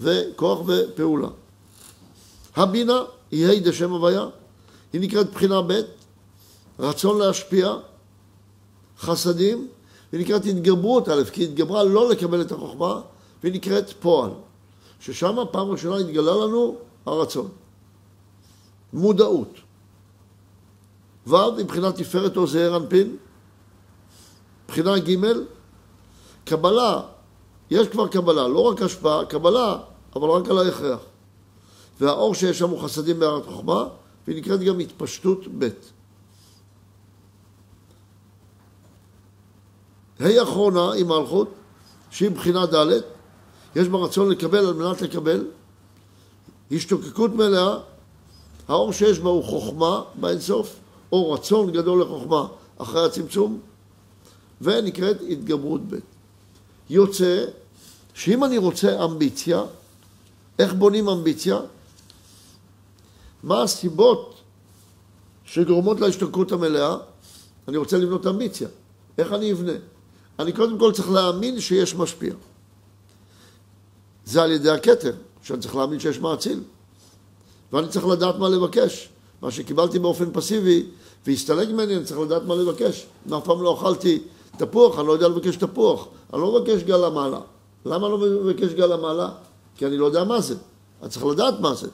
וכוח ופעולה. הבינה היא ה' דשם הוויה, היא נקראת בחינה ב', רצון להשפיע, חסדים, והיא נקראת התגברות א', כי היא התגברה לא לקבל את החוכמה, והיא נקראת פועל, ששם פעם ראשונה התגלה לנו הרצון. מודעות. ו' מבחינת תפארת או זעיר אנפין, בחינה ג' קבלה, יש כבר קבלה, לא רק השפעה, קבלה, אבל רק על ההכרח. והאור שיש שם הוא חסדים בהערת חוכמה, והיא נקראת גם התפשטות ב'. ה' אחרונה היא מלכות, שהיא בחינה ד', יש בה רצון לקבל על מנת לקבל, השתוקקות מלאה, האור שיש בה הוא חוכמה באינסוף, או רצון גדול לחוכמה אחרי הצמצום, ונקראת התגברות ב'. יוצא שאם אני רוצה אמביציה, איך בונים אמביציה? מה הסיבות שגורמות להשתוקקות המלאה? אני רוצה לבנות אמביציה. איך אני אבנה? אני קודם כל צריך להאמין שיש משפיע. זה על ידי הכתר, שאני צריך להאמין שיש מאציל. ואני צריך לדעת מה לבקש. מה שקיבלתי באופן פסיבי והסתלק ממני, אני צריך לדעת מה לבקש. אף פעם לא אכלתי תפוח, אני לא יודע לבקש תפוח. אני לא מבקש גל המעלה. למה לא מבקש גל המעלה? כי אני לא יודע מה זה. אני צריך לדעת מה זה.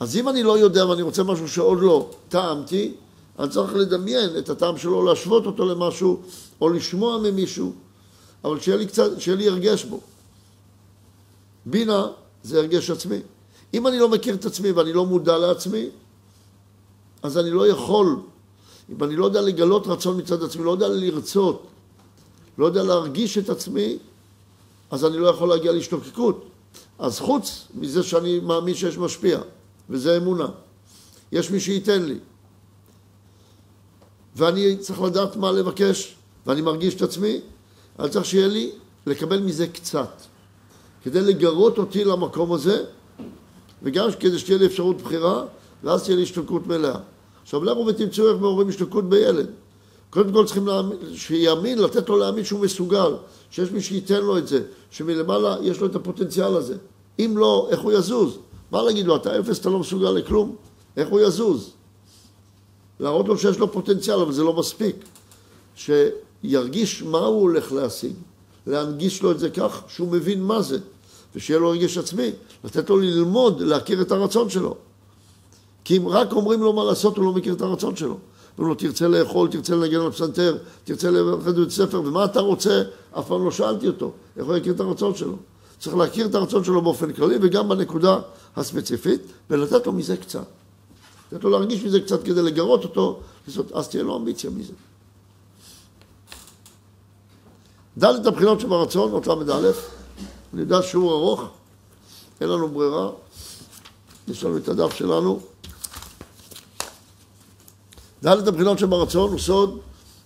אז אם אני לא יודע ואני רוצה משהו שעוד לא טעמתי, אני צריך לדמיין את הטעם שלו, להשוות אותו למשהו, או לשמוע ממישהו, אבל שיהיה לי קצת, שיהיה לי הרגש בו. בינה זה הרגש עצמי. אם אני לא מכיר את עצמי ואני לא מודע לעצמי, אז אני לא יכול, אם אני לא יודע לגלות רצון מצד עצמי, לא יודע לרצות, לא יודע להרגיש את עצמי, אז אני לא יכול להגיע להשתוקקות. אז חוץ מזה שאני מאמין שיש משפיע, וזה אמונה, יש מי שייתן לי. ואני צריך לדעת מה לבקש, ואני מרגיש את עצמי, אני צריך שיהיה לי לקבל מזה קצת, כדי לגרות אותי למקום הזה, וגם כדי שתהיה לי אפשרות בחירה, ואז תהיה לי השתוקקות מלאה. עכשיו לכו ותמצאו איך מעוררים השתוקקות בילד. קודם כל צריכים להאמין, שיאמין, לתת לו להאמין שהוא מסוגל, שיש מי שייתן לו את זה, שמלמעלה יש לו את הפוטנציאל הזה. אם לא, איך הוא יזוז? מה להגיד לו, אתה אפס, אתה לא מסוגל לכלום? איך הוא יזוז? להראות לו שיש לו פוטנציאל, אבל זה לא מספיק. שירגיש מה הוא הולך להשיג, להנגיש לו את זה כך שהוא מבין מה זה, ושיהיה לו רגש עצמי, לתת לו ללמוד, להכיר את הרצון שלו. כי אם רק אומרים לו מה לעשות, הוא לא מכיר את הרצון שלו. אומרים לו, תרצה לאכול, תרצה לנגן על פסנתר, תרצה ללכת בבית ספר, ומה אתה רוצה? אף פעם לא שאלתי אותו. איך הוא יכיר את הרצון שלו? צריך להכיר את הרצון שלו באופן כללי, וגם בנקודה הספציפית, ולתת לו מזה קצת. לתת לו להרגיש מזה קצת כדי לגרות אותו, אז תהיה לו אמביציה מזה. ד' הבחינות שברצון, אות ל"א, אני יודע שיעור ארוך, אין לנו ברירה, יש לנו את הדף שלנו. ד' הבחינות שברצון הוא סוד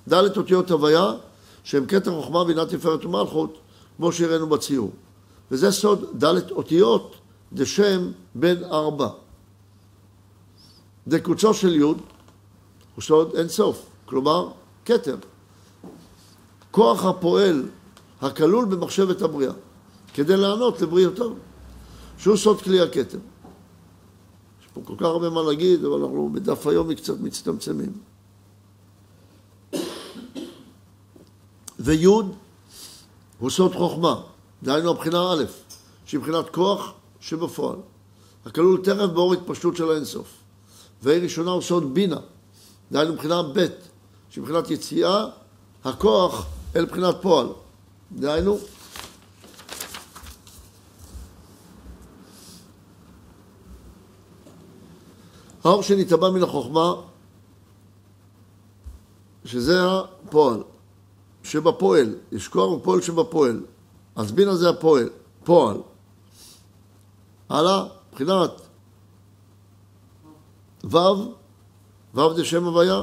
ד' אותיות הוויה, שהם כתר חוכמה, בינה תפארת ומלכות, כמו שהראינו בציור. וזה סוד ד' אותיות דשם בן ארבע. דקוצו של י' הוא סוד אין סוף, כלומר כתר. כוח הפועל הכלול במחשבת הבריאה, כדי לענות לבריאותו, שהוא סוד כלי הכתר. פה כל כך הרבה מה להגיד, אבל אנחנו בדף היומי קצת מצטמצמים. וי' הוא סוד חוכמה, דהיינו הבחינה א', שהיא מבחינת כוח שבפועל, הכלול תכף באור התפשטות של האינסוף. והיא ראשונה הוא סוד בינה, דהיינו מבחינה ב', שהיא מבחינת יציאה, הכוח אל בחינת פועל. דהיינו, האור שנתבע מן החוכמה, שזה הפועל, שבפועל, יש כוח ופועל שבפועל. אז בינה זה הפועל, פועל. הלאה, מבחינת ו', ו' זה שם הוויה.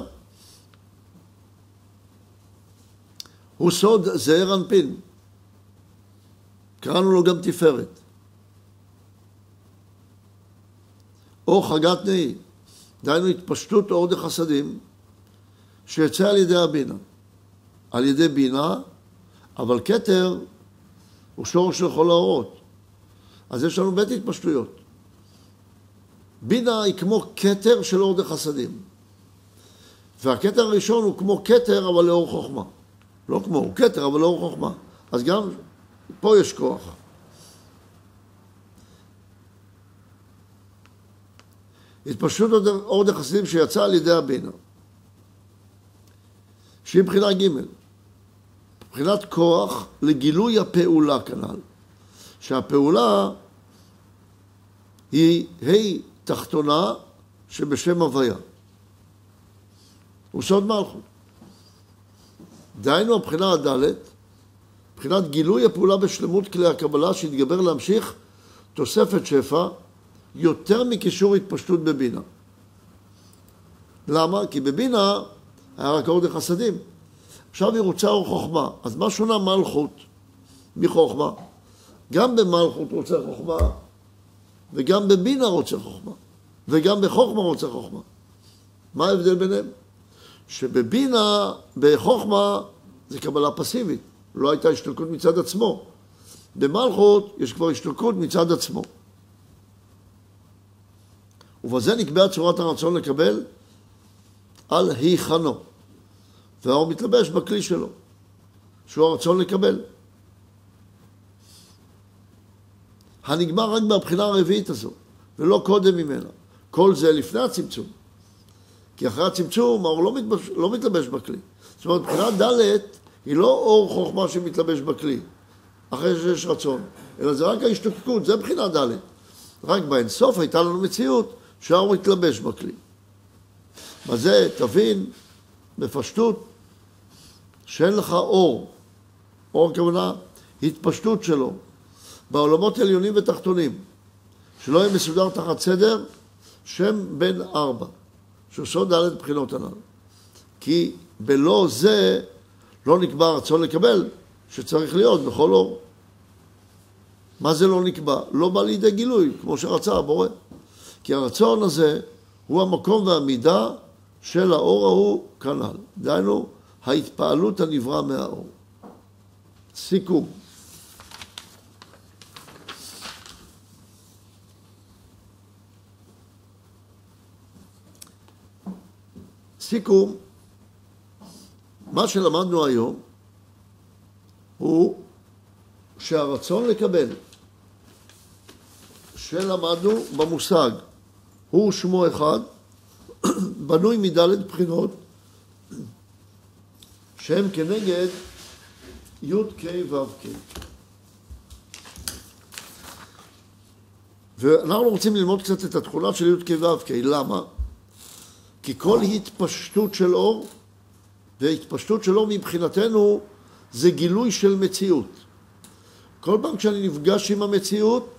הוא סוד זעיר אנפין. קראנו לו גם תפארת. או חגת נהי, דהיינו התפשטות אור דחסדים שיוצא על ידי הבינה. על ידי בינה, אבל כתר הוא שורש כל האורות. אז יש לנו בית התפשטויות. בינה היא כמו כתר של אור דחסדים. והכתר הראשון הוא כמו כתר אבל לאור חוכמה. לא כמו, הוא כתר אבל לאור חוכמה. אז גם פה יש כוח. התפשטות אור דחסדים שיצא על ידי הבינה. שהיא מבחינה ג' מבחינת כוח לגילוי הפעולה כנ"ל. שהפעולה היא ה' תחתונה שבשם הוויה. הוא סוד מלכות. דהיינו הבחינה הדלת, מבחינת גילוי הפעולה בשלמות כלי הקבלה שהתגבר להמשיך תוספת שפע יותר מקישור התפשטות בבינה. למה? כי בבינה היה רק אור דחסדים. עכשיו היא רוצה אור חוכמה. אז מה שונה מלכות מחוכמה? גם במלכות רוצה חוכמה, וגם בבינה רוצה חוכמה, וגם בחוכמה רוצה חוכמה. מה ההבדל ביניהם? שבבינה, בחוכמה, זה קבלה פסיבית. לא הייתה השתלקות מצד עצמו. במלכות יש כבר השתלקות מצד עצמו. ובזה נקבעה צורת הרצון לקבל על היכנו. והאור מתלבש בכלי שלו, שהוא הרצון לקבל. הנגמר רק מהבחינה הרביעית הזו, ולא קודם ממנה. כל זה לפני הצמצום. כי אחרי הצמצום האור לא, מתבש, לא מתלבש בכלי. זאת אומרת, מבחינה ד' היא לא אור חוכמה שמתלבש בכלי, אחרי שיש רצון, אלא זה רק ההשתוקקות, זה מבחינה ד'. רק באינסוף הייתה לנו מציאות שהאור מתלבש בכלי. בזה תבין בפשטות שאין לך אור, אור כוונה התפשטות שלו, בעולמות עליונים ותחתונים, שלא יהיה מסודר תחת סדר, שם בן ארבע, סוד ד' בחינות הנ"ל. כי בלא זה לא נקבע רצון לקבל, שצריך להיות בכל אור. מה זה לא נקבע? לא בא לידי גילוי, כמו שרצה הבורא. כי הרצון הזה הוא המקום והמידה של האור ההוא כנ"ל. דהיינו, ההתפעלות הנברא מהאור. סיכום. סיכום, מה שלמדנו היום הוא שהרצון לקבל שלמדנו במושג הוא שמו אחד, בנוי מדלת בחינות שהם כנגד י' ק' ו' ק'. ואנחנו רוצים ללמוד קצת את התכונה של י' ק' ו'. למה? כי כל התפשטות של אור, והתפשטות של אור מבחינתנו זה גילוי של מציאות. כל פעם כשאני נפגש עם המציאות,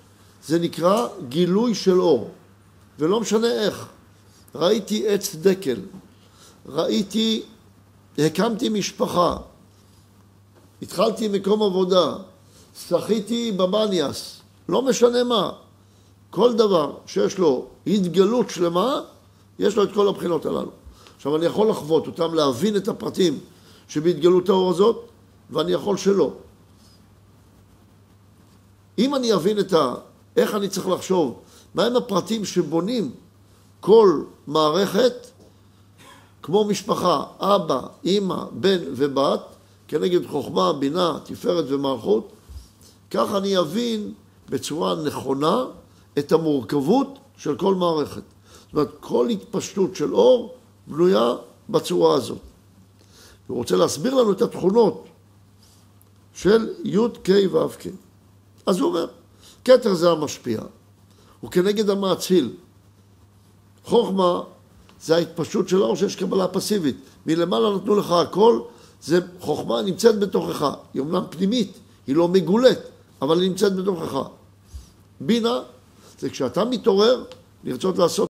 זה נקרא גילוי של אור, ולא משנה איך. ראיתי עץ דקל, ראיתי, הקמתי משפחה, התחלתי מקום עבודה, שחיתי בבניאס, לא משנה מה. כל דבר שיש לו התגלות שלמה, יש לו את כל הבחינות הללו. עכשיו, אני יכול לחוות אותם, להבין את הפרטים שבהתגלות האור הזאת, ואני יכול שלא. אם אני אבין את ה... איך אני צריך לחשוב, מהם הפרטים שבונים כל מערכת, כמו משפחה, אבא, אימא, בן ובת, כנגד חוכמה, בינה, תפארת ומלכות, כך אני אבין בצורה נכונה את המורכבות של כל מערכת. זאת אומרת, כל התפשטות של אור בנויה בצורה הזאת. הוא רוצה להסביר לנו את התכונות של י' ק' ו' ק'. אז הוא אומר, כתר זה המשפיע, הוא כנגד המאציל. חוכמה זה ההתפשטות של האור שיש קבלה פסיבית. מלמעלה נתנו לך הכל, זה חוכמה נמצאת בתוכך. היא אומנם פנימית, היא לא מגולת, אבל היא נמצאת בתוכך. בינה זה כשאתה מתעורר לרצות לעשות